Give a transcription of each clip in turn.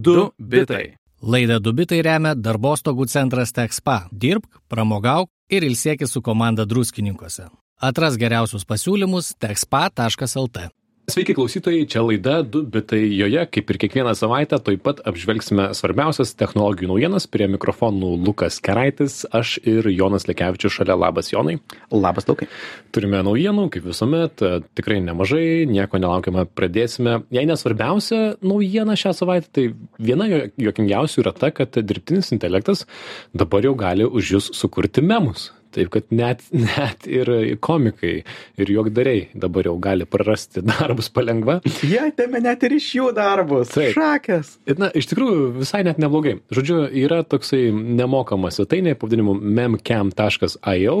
Du bitai. Laidą Dubitai remia darbostogų centras Tekspa. Dirbk, pramogauk ir ilsėkis su komanda druskininkose. Atras geriausius pasiūlymus tekspa.lt. Sveiki klausytojai, čia laida 2 bitai. Joje, kaip ir kiekvieną savaitę, taip pat apžvelgsime svarbiausias technologijų naujienas. Prie mikrofonų Lukas Keraitis, aš ir Jonas Lekevičius šalia. Labas, Jonai. Labas, Lukai. Turime naujienų, kaip visuomet, tikrai nemažai, nieko nelaukiamą pradėsime. Jei nesvarbiausia naujiena šią savaitę, tai viena juokingiausių yra ta, kad dirbtinis intelektas dabar jau gali už jūs sukurti memus. Taip kad net, net ir komikai ir juokdariai dabar jau gali prarasti darbus palengva. Jie atėmė net ir iš jų darbus. Taip. Šakės. Na, iš tikrųjų, visai net neblogai. Žodžiu, yra toksai nemokamas svetainė pavadinimu memcam.io.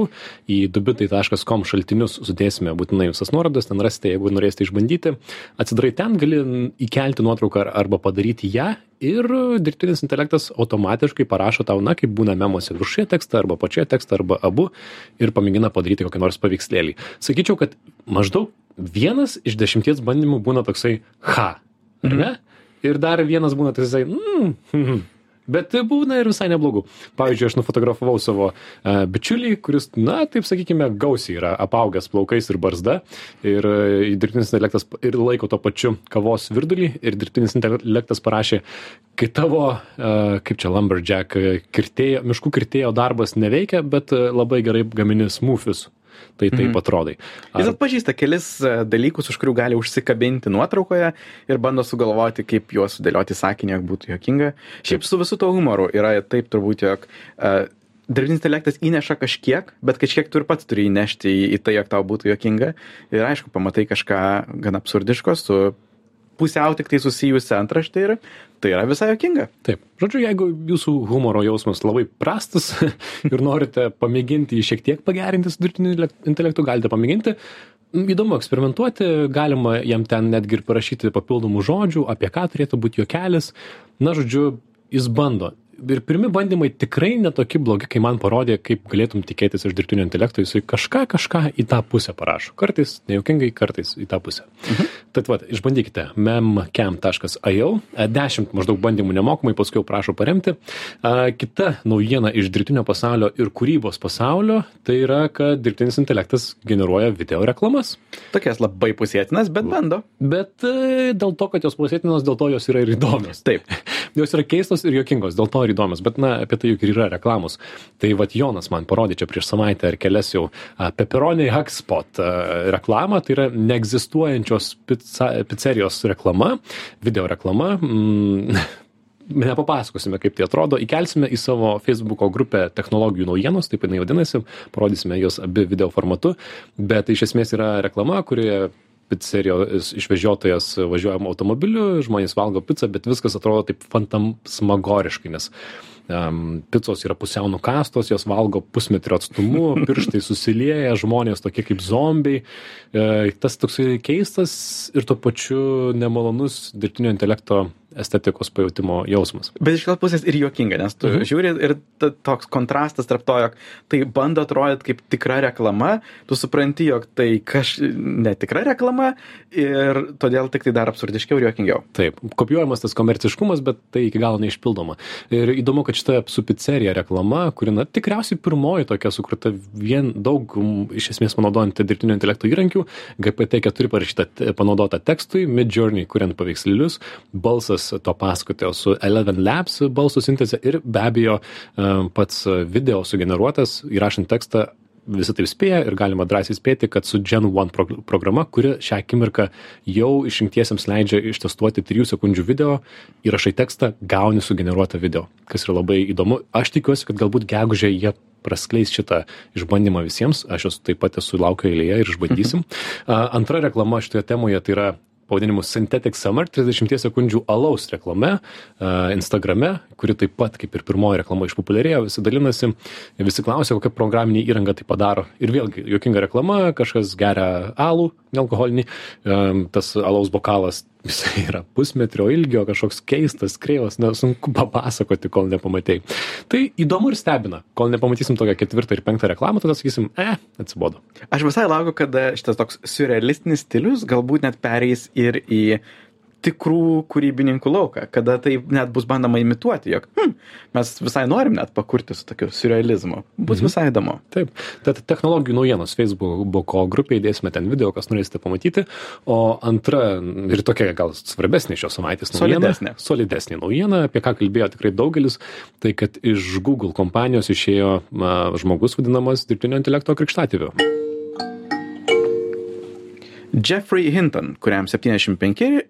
Į dubitai.com šaltinius sudėsime būtinai visas nuorodas, ten rasite, jeigu norėsite išbandyti. Atsidarai ten, gali įkelti nuotrauką arba padaryti ją ir dirbtinis intelektas automatiškai parašo tau, na, kaip būna memuose viršuje tekstą arba pačioje tekstą arba abu ir pamėgina padaryti kokį nors paveikslėlį. Sakyčiau, kad maždaug vienas iš dešimties bandymų būna toksai ha, ar ne? Ir dar vienas būna toksai, mm, Bet būna ir visai neblogų. Pavyzdžiui, aš nufotografavau savo uh, bičiulį, kuris, na, taip sakykime, gausiai yra apaugęs plaukais ir barzda. Ir uh, dirbtinis intelektas ir laiko to pačiu kavos virdulį. Ir dirbtinis intelektas parašė, kai tavo, uh, kaip čia, lumberjack, kirtėjo, miškų kirtėjo darbas neveikia, bet uh, labai gerai gamini smūfius tai taip mhm. atrodai. Ar... Jis atpažįsta kelis dalykus, už kurių gali užsikabinti nuotraukoje ir bando sugalvoti, kaip juos sudėlioti sakinį, jog būtų jokinga. Šiaip su visu to humoru yra taip turbūt, jog uh, dirbtinis intelektas įneša kažkiek, bet kažkiek tu ir pats turi įnešti į, į tai, jog tau būtų jokinga. Ir aišku, pamatai kažką gan absurdiško su pusiau tik tai susijusi antraštė ir tai yra visai jokinga. Taip. Žodžiu, jeigu jūsų humoro jausmas labai prastas ir norite pamėginti jį šiek tiek pagerinti su dirbtiniu intelektu, galite pamėginti. Įdomu eksperimentuoti, galima jam ten netgi ir parašyti papildomų žodžių, apie ką turėtų būti juokelis. Na, žodžiu, jis bando ir pirmi bandymai tikrai ne tokie blogi, kai man parodė, kaip galėtum tikėtis iš dirbtinio intelekto, jisai kažką, kažką į tą pusę parašo. Kartais nejaukingai, kartais į tą pusę. Mhm. Tad va, išbandykite memcam.io, 10 maždaug bandymų nemokamai, paskui prašau paremti. Kita naujiena iš dirbtinio pasaulio ir kūrybos pasaulio, tai yra, kad dirbtinis intelektas generuoja video reklamas. Tokias labai pusėtinas, bet bando. Bet e, dėl to, kad jos pusėtinos, dėl to jos yra ir įdomios. Taip. jos yra keistos ir juokingos, dėl to ir įdomios, bet na, apie tai juk ir yra reklamos. Tai vad Jonas man parodė čia prieš savaitę ar kelias jau Pepperoni Hugspot reklamą, tai yra neegzistuojančios pizza, pizzerijos reklama, video reklama. Mm, nepapasakosime, kaip tai atrodo, įkelsime į savo Facebook'o grupę technologijų naujienos, taip jinai vadinasi, parodysime jos abi video formatu, bet tai iš esmės yra reklama, kurioje picerijos išvežiotojas važiuojam automobiliu, žmonės valgo pizzą, bet viskas atrodo taip fantasmagoriškai, nes um, picos yra pusiau nukastos, jos valgo pusmetrio atstumu, pirštai susilieja, žmonės tokie kaip zombiai. E, tas toksai keistas ir tuo pačiu nemalonus dirbtinio intelekto estetikos pajūtimo jausmas. Bet iš kitos pusės ir juokinga, nes tu mhm. žiūri ir toks kontrastas tarp to, jog tai bando atrodyti kaip tikra reklama, tu supranti, jog tai kaž netikra reklama ir todėl tik tai dar absurdiškiau ir juokingiau. Taip, kopijuojamas tas komerciškumas, bet tai iki galo neišpildoma. Ir įdomu, kad šita su pizzerija reklama, kuri, na, tikriausiai pirmoji tokia sukurta vien daug, iš esmės panaudojant dirbtinio intelekto įrankių, GPT-4 parašyta panaudota tekstui, Mid Journey, kuriant paveikslėlius, balsas to pasakotojo su Eleven Labs balso sintezė ir be abejo e, pats video sugeneruotas įrašant tekstą visi taip spėja ir galima drąsiai spėti, kad su Gen 1 pro programa, kuri šią akimirką jau išrinktiesiems leidžia ištestuoti 3 sekundžių video, įrašai tekstą, gauni sugeneruotą video, kas yra labai įdomu. Aš tikiuosi, kad galbūt gegužė jie praskleis šitą išbandymą visiems, aš jos taip pat esu laukiu eilėje ir išbandysim. Mhm. Antra reklama šitoje temoje tai yra pavadinimu Synthetic Summer, 30 sekundžių alaus reklame uh, Instagrame, kuri taip pat kaip ir pirmoji reklama išpopuliarėjo, visi dalinasi, visi klausia, kokia programinė įranga tai padaro. Ir vėlgi, jokinga reklama, kažkas geria alų, nealkoholinį, um, tas alaus bokalas jisai yra pusmetrio ilgio, kažkoks keistas, kreivas, na, sunku papasakoti, kol nepamatėjai. Tai įdomu ir stebina, kol nepamatysim tokią ketvirtą ir penktą reklamą, tada sakysim, e, atsibodo. Aš visai laukiu, kad šitas toks surrealistinis stilius galbūt net pereis ir į tikrų kūrybininkų lauką, kada tai net bus bandoma imituoti, jog hm, mes visai norim net pakurti su tokiu surrealizmu. Bus Mhm. visai įdomu. Taip, tad technologijų naujienos Facebook'o grupėje įdėsime ten video, kas norėsite pamatyti. O antra ir tokia gal svarbesnė šios savaitės naujiena. Solidesnė. Solidesnė naujiena, apie ką kalbėjo tikrai daugelis, tai kad iš Google kompanijos išėjo a, žmogus vadinamas dirbtinio intelekto krikštatėviu. Jeffrey Hinton, kuriam 75,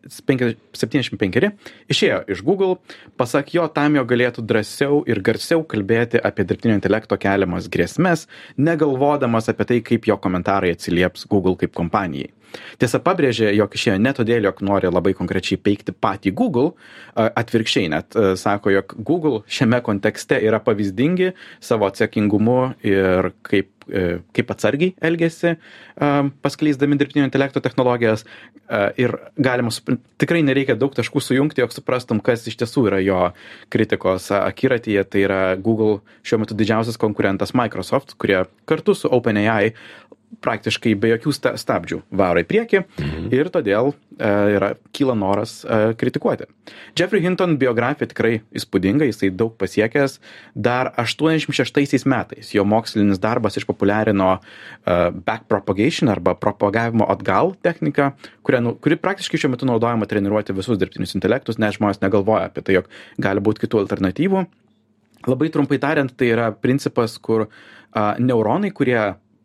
75 išėjo iš Google, pasak jo, tam jo galėtų drąsiau ir garsiau kalbėti apie dirbtinio intelekto keliamas grėsmes, negalvodamas apie tai, kaip jo komentarai atsilieps Google kaip kompanijai. Tiesa, pabrėžė, jog išėjo ne todėl, jog nori labai konkrečiai peikti patį Google, atvirkščiai net sako, jog Google šiame kontekste yra pavyzdingi savo atsakingumu ir kaip, e, kaip atsargiai elgesi paskleisdami dirbtinio intelekto technologijas. Ir galima, tikrai nereikia daug taškų sujungti, jog suprastum, kas iš tiesų yra jo kritikos akiratyje. Tai yra Google šiuo metu didžiausias konkurentas Microsoft, kurie kartu su OpenAI praktiškai be jokių sta stabdžių varo į priekį mhm. ir todėl e, yra, kyla noras e, kritikuoti. Jeffrey Hinton biografija tikrai įspūdinga, jisai daug pasiekęs. Dar 86 metais jo mokslinis darbas išpopuliarino e, backpropagation arba propagavimo atgal techniką, kuri, nu, kuri praktiškai šiuo metu naudojama treniruoti visus dirbtinius intelektus, nes žmonės negalvoja apie tai, jog gali būti kitų alternatyvų. Labai trumpai tariant, tai yra principas, kur a, neuronai, kurie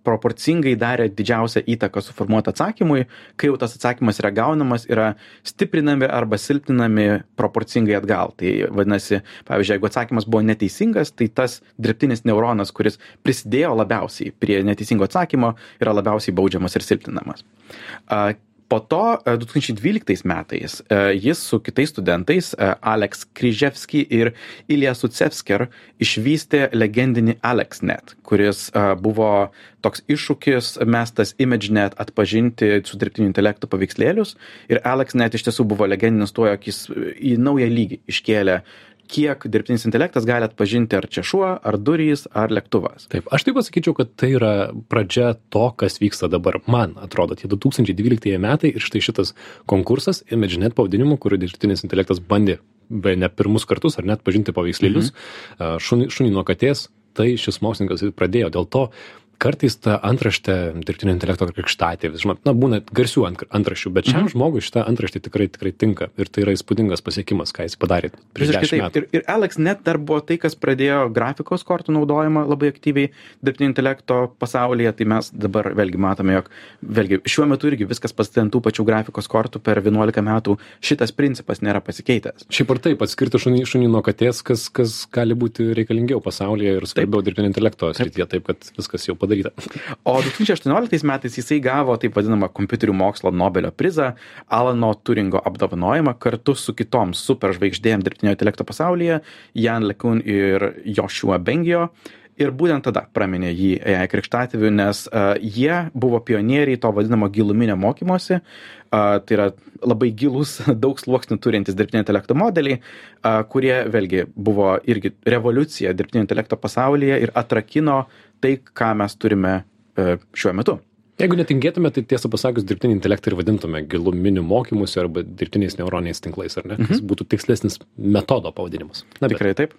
proporcingai darė didžiausią įtaką suformuoti atsakymui, kai jau tas atsakymas yra gaunamas, yra stiprinami arba silpninami proporcingai atgal. Tai vadinasi, pavyzdžiui, jeigu atsakymas buvo neteisingas, tai tas dirbtinis neuronas, kuris prisidėjo labiausiai prie neteisingo atsakymo, yra labiausiai baudžiamas ir silpninamas. A, Po to e, 2012 metais e, jis su kitais studentais e, Alex Kryževski ir Ilija Sucevsker išvystė legendinį AlexNet, kuris buvo toks iššūkis mestas ImageNet atpažinti su dirbtiniu intelektu paveikslėlius. Ir AlexNet iš tiesų buvo legendinis tuo, jog jis į naują lygį iškėlė kiek dirbtinis intelektas gali atpažinti ar čia šuo, ar durys, ar lėktuvas. Taip, aš taip pasakyčiau, kad tai yra pradžia to, kas vyksta dabar. Man atrodo, tie 2012 metai ir štai šitas konkursas, ImageNet pavadinimu, kurį dirbtinis intelektas bandė be ne pirmus kartus ar net pažinti paveikslėlius, mhm. šunį, šunį nuo katės, tai šis mokslininkas ir pradėjo. Dėl to kartais ta antraštė dirbtinio intelekto krikštatėvis, žinot, na, būna garsių ant, antraščių, bet šiam mhm. žmogui šita antraštė tikrai, tikrai tinka ir tai yra įspūdingas pasiekimas, ką jis padarė Visiškai taip. metų. Ir, ir Alex net dar buvo tai, kas pradėjo grafikos kortų naudojimą labai aktyviai dirbtinio intelekto pasaulyje. Tai mes dabar vėlgi matome, jog vėlgi šiuo metu irgi viskas pastatyta ant tų pačių grafikos kortų per 11 metų. Šitas principas nėra pasikeitęs. Šiaip ar taip, atskirti šunį, šunį nuo katės, kas, kas gali būti reikalingiau pasaulyje ir svarbiau dirbtinio intelekto srityje, taip, kad viskas jau padaryta. O 2018 metais jisai gavo taip vadinamą kompiuterių mokslo Nobelio prizą, Alano Turingo apdovanojimą kartu su kitom superžvaigždėm dirbtinio intelekto pasaulyje, Jan Lekun ir Joshua Bengio. Ir būtent tada praminė jį AI krikštatėviu, nes uh, jie buvo pionieriai to vadinamo giluminio mokymosi. Uh, tai yra labai gilus, daug sluoksnių turintys dirbtinio intelekto modeliai, uh, kurie vėlgi buvo irgi revoliucija dirbtinio intelekto pasaulyje ir atrakino tai, ką mes turime uh, šiuo metu. Jeigu netingėtume, tai tiesą pasakius, dirbtinį intelektą ir vadintume giluminiu mokymusi arba dirbtiniais neuroniniais tinklais, ar ne? Mhm. Kas būtų tikslesnis metodo pavadinimas. Na, bet... Tikrai taip.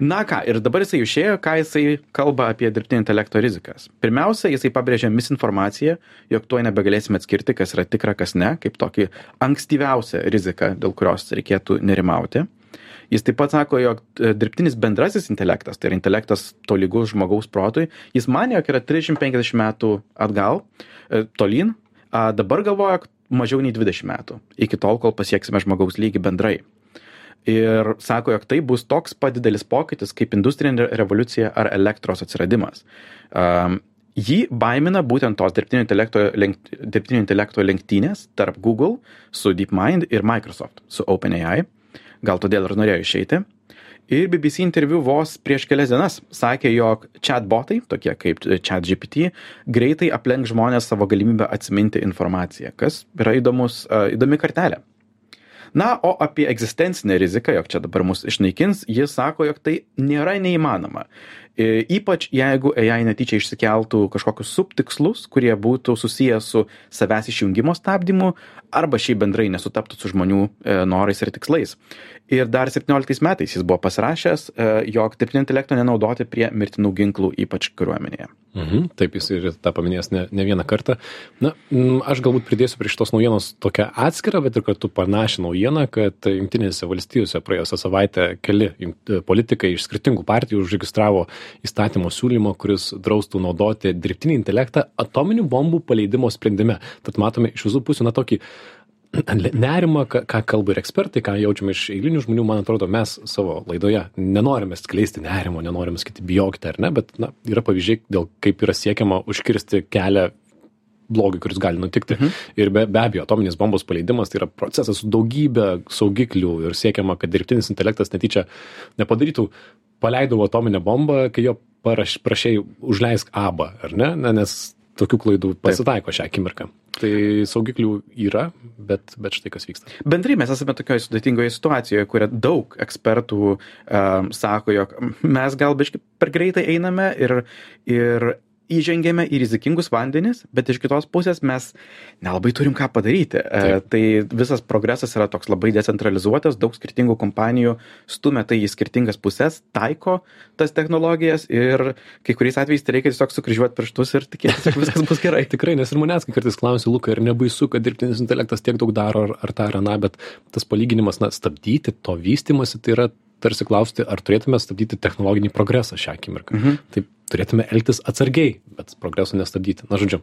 Na ką, ir dabar jisai išėjo, ką jisai kalba apie dirbtinio intelekto rizikas. Pirmiausia, jisai pabrėžia misinformaciją, jog tuo nebegalėsime atskirti, kas yra tikra, kas ne, kaip tokį ankstyviausią riziką, dėl kurios reikėtų nerimauti. Jis taip pat sako, jog dirbtinis bendrasis intelektas, tai yra intelektas tolygus žmogaus protui, jis manė, jog yra 350 metų atgal, tolyn, dabar galvoja, mažiau nei 20 metų, iki tol, kol pasieksime žmogaus lygį bendrai. Ir sako, jog tai bus toks pat didelis pokytis kaip industrinė revoliucija ar elektros atsiradimas. Um, jį baimina būtent tos dirbtinio intelekto, lenk, dirbtinio intelekto lenktynės tarp Google su DeepMind ir Microsoft su OpenAI gal todėl ir norėjo išeiti. Ir BBC interviu vos prieš kelias dienas sakė, jog chatbotai, tokie kaip ChatGPT, greitai aplenk žmonės savo galimybę atsiminti informaciją, kas yra įdomus, įdomi kartelė. Na, o apie egzistencinę riziką, jog čia dabar mus išnaikins, jis sako, jog tai nėra neįmanoma. I- Ypač jeigu AI netyčia išsikeltų kažkokius subtikslus, kurie būtų susijęs su savęs išjungimo stabdymu arba šiaip bendrai nesutaptų su žmonių e, norais ir tikslais. Ir dar 17 metais jis buvo pasirašęs, e, jog dirbtinio intelekto nenaudoti prie mirtinų ginklų, ypač kariuomenėje. Mhm, taip, jis ir tą paminėjęs ne, ne vieną kartą. Na, aš galbūt pridėsiu prie šitos naujienos tokią atskirą, bet ir kartu panašią naujieną, kad Junktinėse valstijose praėjusią savaitę keli politikai iš skirtingų partijų užregistravo įstatymo siūlymą, kuris draustų naudoti dirbtinį intelektą atominių bombų paleidimo sprendime. Tad matome iš visų pusių na tokį nerimą, ką, kalba ir ekspertai, ką jaučiame iš eilinių žmonių, man atrodo, mes savo laidoje nenorime skleisti nerimo, nenorime sakyti bijokite ar ne, bet na, yra pavyzdžiai, dėl kaip yra siekiama užkirsti kelią blogiui, kuris gali nutikti. Mhm. Ir be, be abejo, atominės bombos paleidimas tai yra procesas su daugybė saugiklių ir siekiama, kad dirbtinis intelektas netyčia nepadarytų, paleidau atominę bombą, kai jo paraš, prašiai užleisk abą, ar ne? Na, nes tokių klaidų pasitaiko šią akimirką. Tai saugiklių yra, bet, bet štai kas vyksta. Bendrai mes esame tokioje sudėtingoje situacijoje, kuria daug ekspertų um, sako, jog mes gal biškai per greitai einame ir, ir įžengėme į rizikingus vandenis, bet iš kitos pusės mes nelabai turim ką padaryti. E, Taip. tai visas progresas yra toks labai decentralizuotas, daug skirtingų kompanijų stumia tai į skirtingas pusės, taiko tas technologijas ir kai kuriais atvejais tai reikia tiesiog sukryžiuoti pirštus ir tikėtis, kad viskas bus gerai. Tikrai, nes ir manęs kai kartais klausia, Luka, ir nebaisu, kad dirbtinis intelektas tiek daug daro ar, ar tą ar aną, bet tas palyginimas, na, stabdyti to vystimasi, tai yra tarsi klausti, ar turėtume stabdyti technologinį progresą šią akimirką. Mhm. Taip turėtume elgtis atsargiai, bet progreso nestabdyti. Na, žodžiu,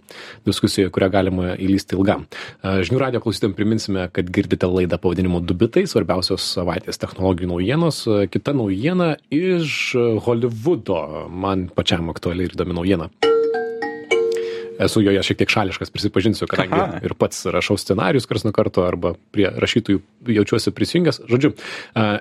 diskusijoje, kurią galima įlysti ilgam. E, Žinių radio klausytėm priminsime, kad girdite laidą pavadinimu Dubitai, svarbiausios savaitės technologijų naujienos. E, Kita naujiena iš Hollywoodo, man pačiam aktuali ir įdomi naujiena esu joje šiek tiek šališkas, prisipažinsiu, kadangi Aha. ir pats rašau scenarius kars nuo karto arba prie rašytojų jaučiuosi prisijungęs. Žodžiu,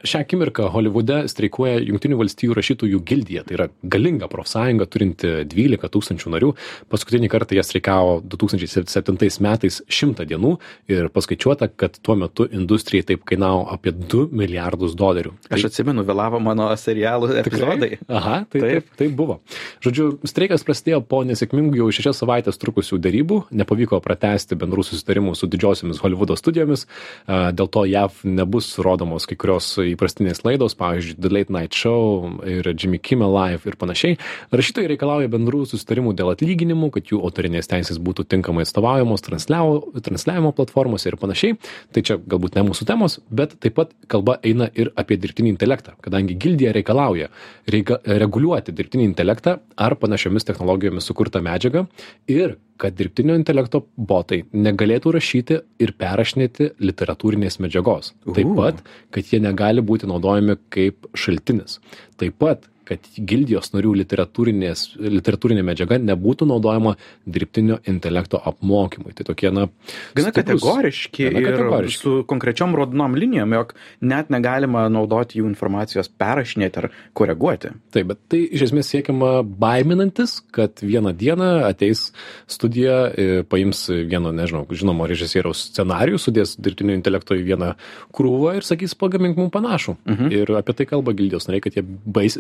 šią akimirką Holivude streikuoja Junktinių valstybių rašytojų gildija. Tai yra galinga profsąjunga turinti 12 tūkstančių narių. Paskutinį kartą jie streikavo 2007 metais 100 dienų ir paskaičiuota, kad tuo metu industrijai taip kainavo apie 2 milijardus dolerių. Aš atsimenu, vėlavo mano serialų epizodai. Aha, tai taip. Taip. taip, buvo. Žodžiu, streikas prasidėjo po nesėkmingų jau šešias savaitės trukusių darybų, nepavyko pratesti bendrų susitarimų su didžiosiomis Hollywoodo studijomis, dėl to JAV nebus rodomos kai kurios įprastinės laidos, pavyzdžiui, The Late Night Show ir Jimmy Kimmel Live ir panašiai. Rašytojai reikalauja bendrų susitarimų dėl atlyginimų, kad jų autorinės teisės būtų tinkamai atstovaujamos transliavimo platformose ir panašiai. Tai čia galbūt ne mūsų temos, bet taip pat kalba eina ir apie dirbtinį intelektą, kadangi gildija reikalauja reikia reguliuoti dirbtinį intelektą ar panašiomis technologijomis sukurtą medžiagą ir kad dirbtinio intelekto botai negalėtų rašyti ir perrašinėti literatūrinės medžiagos. Taip pat, kad jie negali būti naudojami kaip šaltinis. Taip pat, kad gildijos narių literatūrinės- literatūrinė medžiaga nebūtų naudojama dirbtinio intelekto apmokymui. Tai tokie, na, Gana stiprūs- kategoriški gana ir kategoriški. su konkrečiom raudonom linijom, jog net negalima naudoti jų informacijos perrašinėti ar koreguoti. Taip, bet tai iš esmės siekiama baiminantis, kad vieną dieną ateis studija, e, paims vieno, nežinau, žinomo režisieriaus scenarijų, sudės dirbtinio intelekto į vieną krūvą ir sakys, pagamink mums panašų. Mhm. Ir apie tai kalba gildijos nariai, kad jie bais,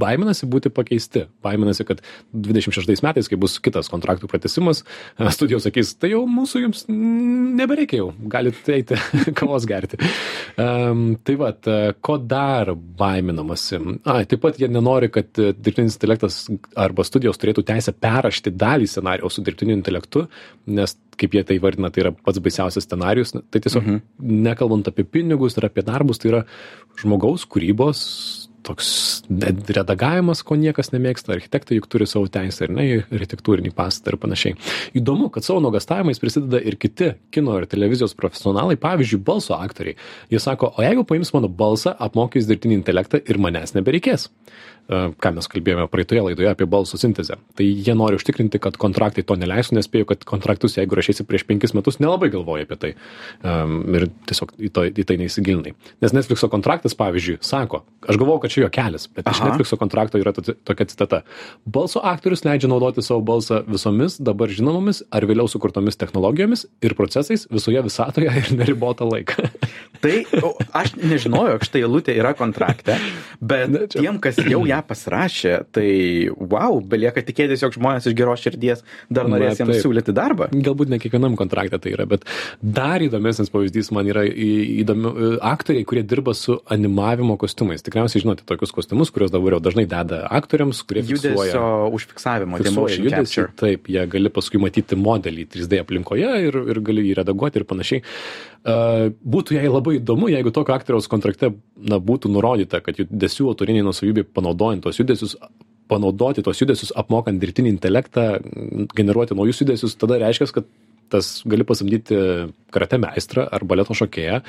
baiminasi būti pakeisti. Baiminasi, kad 26 metais, kai bus kitas kontraktų pratesimas, e, studijos sakys, tai jau mūsų jums nebereikia jau, galite eiti kavos gerti. Um, tai va, ko dar baiminamasi? Ai, taip pat jie nenori, kad e, dirbtinis intelektas arba studijos turėtų teisę perrašti dalį scenarijaus su dirbtiniu intelektu, nes kaip jie tai vardina, tai yra pats baisiausias scenarius. Na, Tai tiesiog, mhm. nekalbant apie pinigus ir apie darbus, tai yra žmogaus kūrybos toks net redagavimas, ko niekas nemėgsta, architektai juk turi savo teisę ir ne, į architektūrinį pastatą ir panašiai. Įdomu, kad savo nuogastavimais prisideda ir kiti kino ir televizijos profesionalai, pavyzdžiui, balso aktoriai. Jie sako, o jeigu paims mano balsą, apmokys dirbtinį intelektą ir manęs nebereikės. E, Ką mes kalbėjome praeitoje laidoje apie balso sintezę. Tai jie nori užtikrinti, kad kontraktai to neleistų, nes spėjau, kad kontraktus, jeigu rašysi prieš penkis metus, nelabai galvoji apie tai. Um, ir tiesiog į, to, į tai neįsigilinai. Nes Netflixo kontraktas, pavyzdžiui, sako, aš galvoju, kad čia jo kelias, bet iš. Netflixo kontrakto yra to- tokia citata. Balso aktorius leidžia naudoti savo balsą visomis dabar žinomomis ar vėliau sukurtomis technologijomis ir procesais visoje visatoje ir neribotą laiką. Tai o, aš nežinojau, jog štai eilutė yra kontrakte, bet Na, čia- tiem, kas jau ją pasirašė, tai wow, belieka tikėtis, jog žmonės iš geros širdies dar norės jiems siūlyti darbą. Galbūt ne kiekvienam kontrakte tai yra, bet dar įdomesnis pavyzdys man yra į- įdomių e, aktoriai, kurie dirba su animavimo kostiumais. Tikriausiai žinote tokius kostiumus, kuriuos dabar jau dažnai deda aktoriams, kurie Judesio fiksuoja užfiksavimo, fiksuoja judesį, capture. taip, jie gali paskui matyti modelį 3D aplinkoje ir, ir gali jį redaguoti ir panašiai. Uh, būtų jai labai įdomu, jeigu tokio aktoriaus kontrakte na, būtų nurodyta, kad judesių autoriniai nusavybė panaudojant tos judesius panaudoti tos judesius apmokant dirbtinį intelektą, generuoti naujus judesius, tada reiškia, kad tas gali pasamdyti karate meistrą ar baleto šokėją,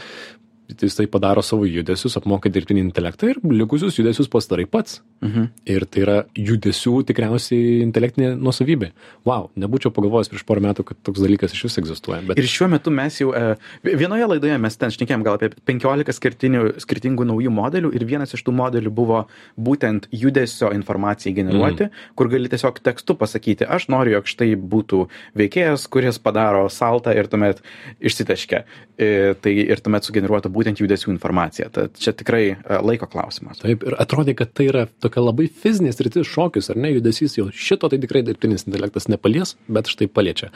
jisai padaro savo judesius, apmoka dirbtinį intelektą ir likusius judesius pastarai pats. Mhm. Ir tai yra judesių tikriausiai intelektinė nuosavybė. Wow, nebūčiau pagalvojęs prieš porą metų, kad toks dalykas iš vis egzistuoja. Bet Ir šiuo metu mes jau, e, vienoje laidoje mes ten šnekėjom gal apie 15 skirtinių, skirtingų naujų modelių ir vienas iš tų modelių buvo būtent judesio informacijai generuoti, mm. kur gali tiesiog tekstu pasakyti, aš noriu, jog štai būtų veikėjas, kuris padaro saltą ir tuomet išsiteškia. E, tai ir tuomet sugeneruotų būtent judesių informaciją. Tad čia tikrai e, laiko klausimas. Taip, ir atrodė, kad tai yra tokia labai fizinė sritis šokis, ar ne, judesys jau šito tai tikrai dirbtinis intelektas nepalies, bet štai paliečia.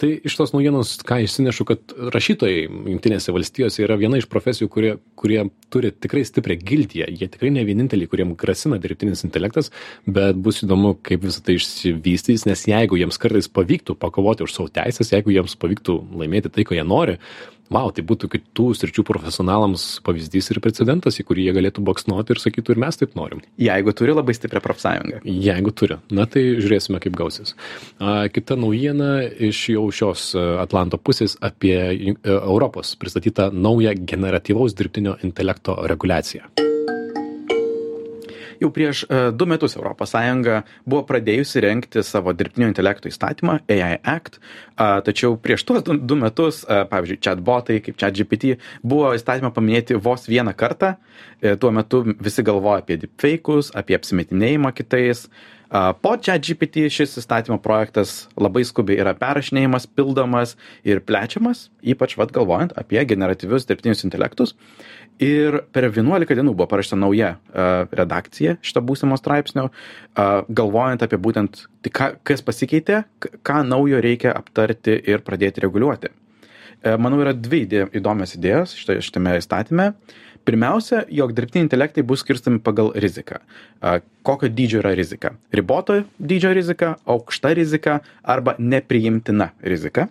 Tai iš tos naujienos, ką išsinešu, kad rašytojai Junktinėse valstijose yra viena iš profesijų, kurie, kurie turi tikrai stiprią gildiją. Jie tikrai ne vieninteliai, kuriem grasina dirbtinis intelektas, bet bus įdomu, kaip visą tai išsivystys, nes jeigu jiems kartais pavyktų pakovoti už savo teisės, jeigu jiems pavyktų laimėti tai, ko jie nori, Wow, tai būtų kitų sričių profesionalams pavyzdys ir precedentas, į kurį jie galėtų baksnuoti ir sakytų, ir mes taip norim. Jeigu turi labai stiprią profsąjungą. Jeigu turi. Na tai žiūrėsime, kaip gausis. A, kita naujiena iš jau šios a, Atlanto pusės apie e, Europos pristatytą naują generatyvaus dirbtinio intelekto reguliaciją. Jau prieš uh, du metus ES buvo pradėjusi renkti savo dirbtinio intelekto įstatymą AI Act, tačiau prieš tuos du, metus, uh, pavyzdžiui, chatbotai kaip ChatGPT buvo įstatymą paminėti vos vieną kartą. E, tuo metu visi galvoja apie deepfake'us, apie apsimetinėjimą kitais. Uh, po ChatGPT šis įstatymo projektas labai skubiai yra perrašinėjimas, pildomas ir plečiamas, ypač vad galvojant apie generatyvius dirbtinius intelektus. Ir per 11 dienų buvo parašyta nauja uh, redakcija šito būsimo straipsnio, uh, galvojant apie būtent, tai ką, kas pasikeitė, ką naujo reikia aptarti ir pradėti reguliuoti. E, Manau, yra dvi idė, įdomios idėjos šitame, įstatyme. Pirmiausia, jog dirbtiniai intelektai bus skirstami pagal riziką. Kokio dydžio yra rizika? Riboto dydžio rizika, aukšta rizika arba nepriimtina rizika.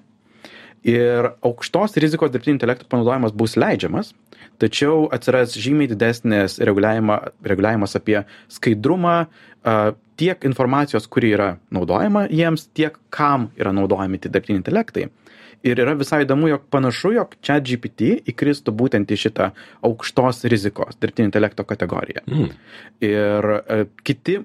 Ir aukštos rizikos dirbtinio intelekto panaudojimas bus leidžiamas, tačiau atsiras žymiai didesnis reguliavima, reguliavimas apie skaidrumą tiek informacijos, kuri yra naudojama jiems, tiek kam yra naudojami tie dirbtiniai intelektai. Ir yra visai įdomu, jog panašu, jog čia GPT įkristų būtent į šitą aukštos rizikos dirbtinio intelekto kategoriją. Mm. Ir e, kiti,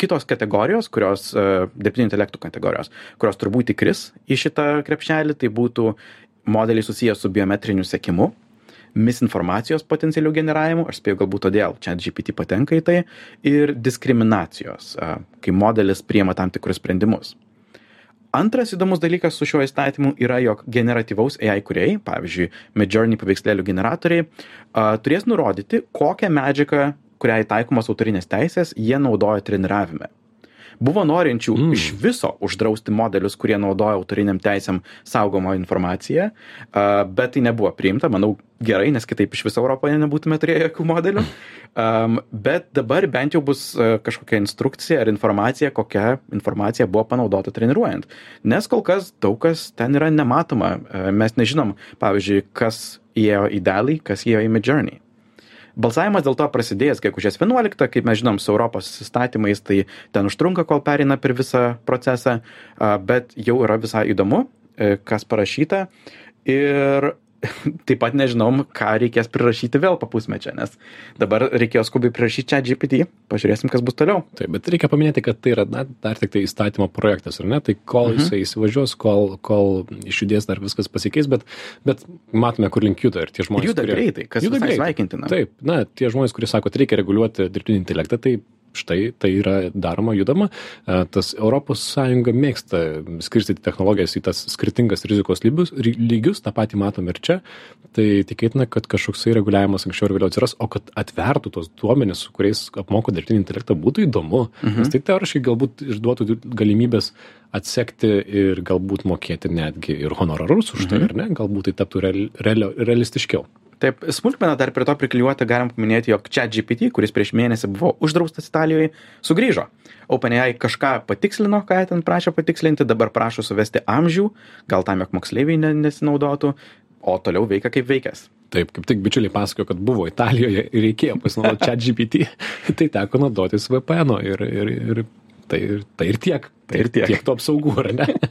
kitos kategorijos, kurios, e, dirbtinio intelektų kategorijos, kurios turbūt įkris į šitą krepšelį, tai būtų modeliai susijęs su biometriniu sekimu, misinformacijos potencialių generavimu, aš spėjau galbūt todėl čia GPT patenka į tai, ir diskriminacijos, e, kai modelis priema tam tikrus sprendimus. Antras įdomus dalykas su šiuo įstatymu yra, jog generatyvaus AI kuriejai, pavyzdžiui, Midjourney paveikslėlių generatoriai, a, turės nurodyti, kokią medžiagą, kuriai taikomos autorinės teisės, jie naudoja treniravime. Buvo norinčių mm. iš viso uždrausti modelius, kurie naudoja autoriniam teisėm saugomą informaciją, bet tai nebuvo priimta, manau, gerai, nes kitaip iš viso Europoje nebūtume turėję jokių modelių. Um, bet dabar bent jau bus kažkokia instrukcija ar informacija, kokia informacija buvo panaudota treniruojant. Nes kol kas daug kas ten yra nematoma. Mes nežinom, pavyzdžiui, kas įėjo į dalį, kas įėjo į Midjourney. Balsavimas dėl to prasidėjęs gegužės 11, kaip mes žinom, su Europos įstatymais, tai ten užtrunka, kol perina per visą procesą, bet jau yra visai įdomu, e, kas parašyta. Ir taip pat nežinom, ką reikės prirašyti vėl po pusmečio, nes dabar reikėjo skubiai prirašyti čia GPT, pažiūrėsim, kas bus toliau. Taip, bet reikia paminėti, kad tai yra na, dar tik tai įstatymo projektas, ar ne? Tai kol mhm. jisai įsivažiuos, kol, kol išjudės dar viskas pasikeis, bet, bet matome, kur link juda ir tie žmonės. Juda kurie, greitai, kas visai sveikintina. Taip, na, tie žmonės, kurie sako, kad reikia reguliuoti dirbtinį intelektą, tai štai tai yra daroma judama. E, tas sąjunga mėgsta skirstyti technologijas į tas skirtingas rizikos lygius lygius tą patį matom ir čia. Tai tikėtina kad kažkoksai reguliavimas anksčiau ar vėliau atsiras o kad atvertų tuos duomenis su kuriais apmoko dirbtinį intelektą būtų įdomu. Nes tai teoriškai galbūt išduotų galimybes atsekti ir galbūt mokėti netgi ir honorarus už tai ar ne? Galbūt tai taptų real realio realistiškiau Taip, smulkmeną dar prie to priklijuoti galim paminėti, jog ChatGPT, kuris prieš mėnesį buvo uždraustas Italijoje, sugrįžo. OpenAI kažką patikslino, ką ten prašė patikslinti, dabar prašo suvesti amžių, gal tam, jog moksleiviai ne, nesinaudotų, o toliau veikia kaip veikęs. Taip, kaip tik bičiuliai pasakojo, kad buvo Italijoje ir reikėjo pasinaudoti ChatGPT, tai teko naudotis VPN ir, ir, ir tai, tai ir tiek. Tai ir tiek. Tiek to apsaugų, ar ne?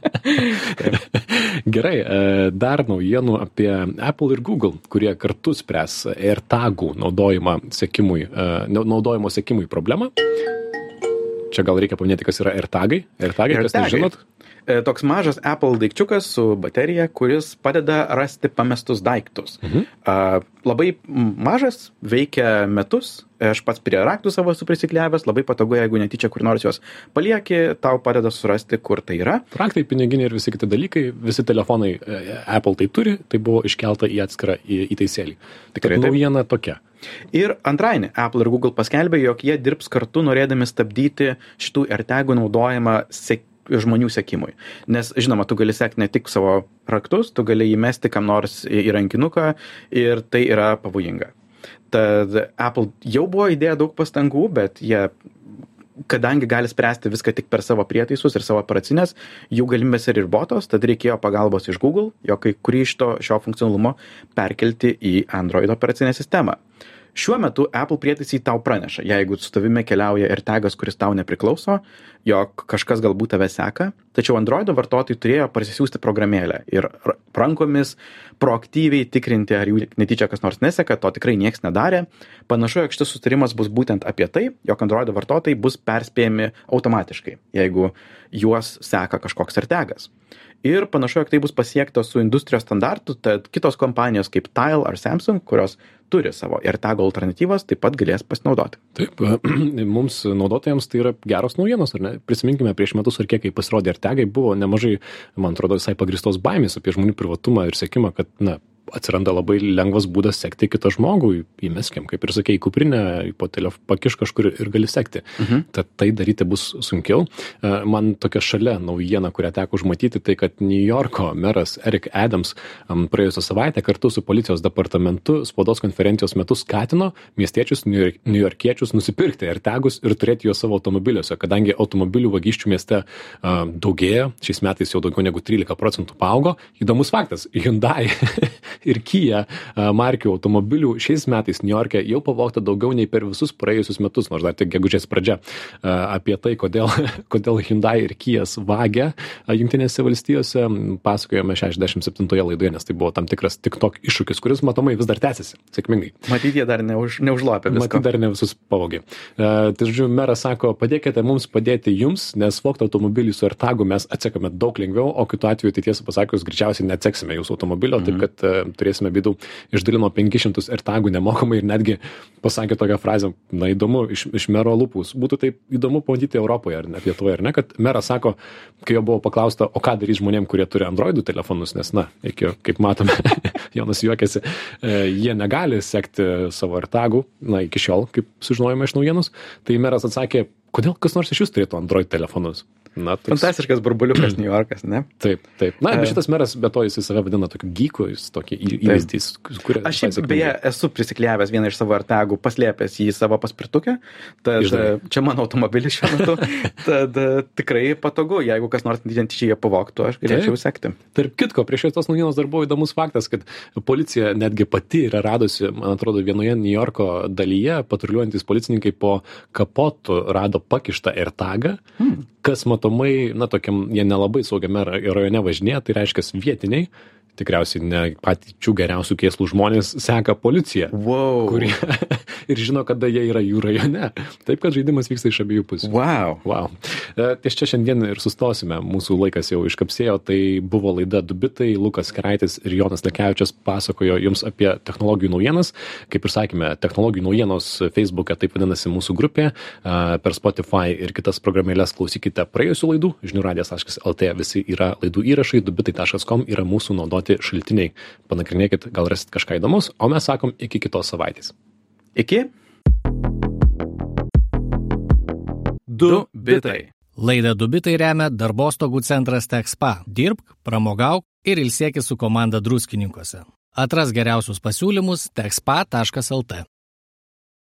Gerai, e, dar naujienų apie Apple ir Google, kurie kartu spręs AirTagų naudojimą sekimui, e, naudojimo sekimui problemą. Čia gal reikia paminėti, kas yra AirTagai. AirTagai, kas nežinot? E, toks mažas Apple daikčiukas su baterija, kuris padeda rasti pamestus daiktus. Mhm. Uh, labai mažas, veikia metus, aš pats prie raktų savo esu prisikliavęs, labai patogu, jeigu netyčia kur nors juos palieki, tau padeda surasti, kur tai yra. Raktai, piniginiai ir visi kiti dalykai, visi telefonai e, Apple tai turi, tai buvo iškelta į atskirą į, įtaisėlį. Tikrai naujiena tokia. Ir antrainį, Apple ir Google paskelbė, jog jie dirbs kartu norėdami stabdyti šitų AirTagų naudojimą sek žmonių sekimui. Nes, žinoma, tu gali sekti ne tik savo raktus, tu gali įmesti kam nors į rankinuką ir tai yra pavojinga. Tad Apple jau buvo įdėję daug pastangų, bet jie kadangi gali spręsti viską tik per savo prietaisus ir savo operacinės, jų galimybės yra ribotos, tad reikėjo pagalbos iš Google, jo kai kurį iš to šio funkcionalumo perkelti į Android operacinę sistemą šiuo metu apple prietaisai tau praneša jeigu su tavimi keliauja ir tagas kuris tau nepriklauso jog kažkas galbūt tave seka tačiau androido vartotojai turėjo parsisiųsti programėlę ir rankomis proaktyviai tikrinti ar jų netyčia kas nors neseka to tikrai nieks nedarė panašu jog šitas susitarimas bus būtent apie tai jog androido vartotojai bus perspėjami automatiškai jeigu juos seka kažkoks artegas ir panašu jog tai bus pasiekta su industrijos standartu tad kitos kompanijos kaip tile ar samsung kurios turi savo AirTag alternatyvas, taip pat galės pasinaudoti. Taip, mums naudotojams tai yra geros naujienos, ar ne? Prisiminkime, prieš metus ar kiek, kai pasirodė AirTagai, buvo nemažai, man atrodo, visai pagristos baimės apie žmonių privatumą ir sėkimą, kad, na, atsiranda labai lengvas būdas sekti kitą žmogų, įmeskim, kaip ir sakė, į kuprinę, po telefą pakiš kažkur ir gali sekti. Mhm. Tad tai daryti bus sunkiau. E, man tokia šalia naujiena, kurią teko užmatyti, tai kad New Yorko meras Eric Adams praėjusią savaitę kartu su policijos departamentu spaudos konferencijos metu skatino miestiečius, niujorkiečius nusipirkti ir tegus ir turėti juos savo automobiliuose, kadangi automobilių vagysčių mieste uh, daugėja, šiais metais jau daugiau negu 13 procentų paaugo. Įdomus faktas, Hyundai ir Kia markių automobilių šiais metais Niujorke jau pavogta daugiau nei per visus praėjusius metus, nors dar tik gegužės pradžia. Apie tai, kodėl, kodėl Hyundai ir Kijas vagia Junktinėse valstijose, pasakojome 67 laidoje, nes tai buvo tam tikras tik tok iššūkis, kuris matomai vis dar tęsiasi sėkmingai. Matyt, jie dar neuž, neužlopė. Matyt, dar ne visus pavogė. Uh, tai, žodžiu, meras sako, padėkite mums padėti jums, nes vogti automobilį su AirTagu mes atsekame daug lengviau, o kitu atveju, tai tiesą pasakius, greičiausiai neatseksime jūsų automobilio, -hmm. taip kad uh, turėsime bėdų, išdalino 500 ir tagų nemokamai ir netgi pasakė tokią frazę, na įdomu, iš, iš mero lūpus. Būtų taip įdomu pamatyti Europoje ar ne Lietuvoje, ar ne, kad meras sako, kai jo buvo paklausta, o ką darys žmonėm, kurie turi Androidų telefonus, nes, na, iki, kaip matome, Jonas juokiasi, e, jie negali sekti savo AirTagų, na, iki šiol, kaip sužinojome iš naujienos, tai meras atsakė, kodėl kas nors iš jūs turėtų Android telefonus? Na, toks... Fantastiškas burbuliukas New Yorkas, ne? Taip, taip. Na, bet šitas meras, be to jis save vadina tokiu gyku, jis tokį įvaizdį, kurį... Aš šiaip beje esu prisikliavęs vieną iš savo artagų, paslėpęs jį savo paspirtukę, tad Išdavai. čia mano automobilis šiuo metu, tad tikrai patogu, jeigu kas nors identičiai jie pavoktų, aš galėčiau taip. sekti. Tarp kitko, prieš šios naujienos dar buvo įdomus faktas, kad policija netgi pati yra radusi, man atrodo, vienoje New Yorko dalyje patruliuojantis policininkai po kapotu rado pakištą AirTagą, hmm. kas matomai, na, tokiam, jie nelabai saugiame rajone važinėja, tai reiškia vietiniai tikriausiai ne pačių geriausių kėslų žmonės seka policiją, Wow. kurie ir žino, kada jie yra jų rajone. Taip, kad žaidimas vyksta iš abiejų pusių. Wow. Wow. E, Ties čia šiandien ir sustosime. Mūsų laikas jau iškapsėjo. Tai buvo laida Dubitai. Lukas Keraitis ir Jonas Lekevičius pasakojo jums apie technologijų naujienas. Kaip ir sakėme, technologijų naujienos Facebook'e taip vadinasi mūsų grupė. E, Per Spotify ir kitas programėlės klausykite praėjusių laidų. Žinių radijas.lt visi yra laidų įrašai. Dubitai.com yra mūsų naudoti šaltiniai. Panagrinėkit, gal rasit kažką įdomus. O mes sakom iki kitos savaitės. Iki? Du bitai. Laidą Dubitai remia darbostogų centras Tekspa. Dirbk, pramogauk ir ilsėkis su komanda druskininkose. Atras geriausius pasiūlymus tekspa.lt.